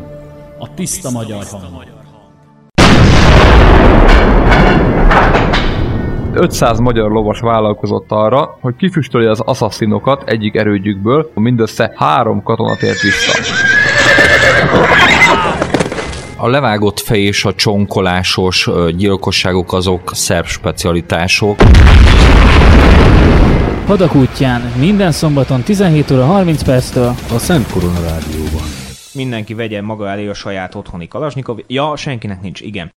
A tiszta magyar hang. 500 magyar lovas vállalkozott arra, hogy kifüstölje az assasszinokat egyik erődjükből, mindössze három katona tért vissza. A levágott fej és a csonkolásos gyilkosságok azok szerb specialitások. Hadak útján minden szombaton 17 óra 30 perctől A Szent Korona Rádióban. Mindenki vegye maga elé a saját otthoni kalasnyikov. Ja, senkinek nincs, igen.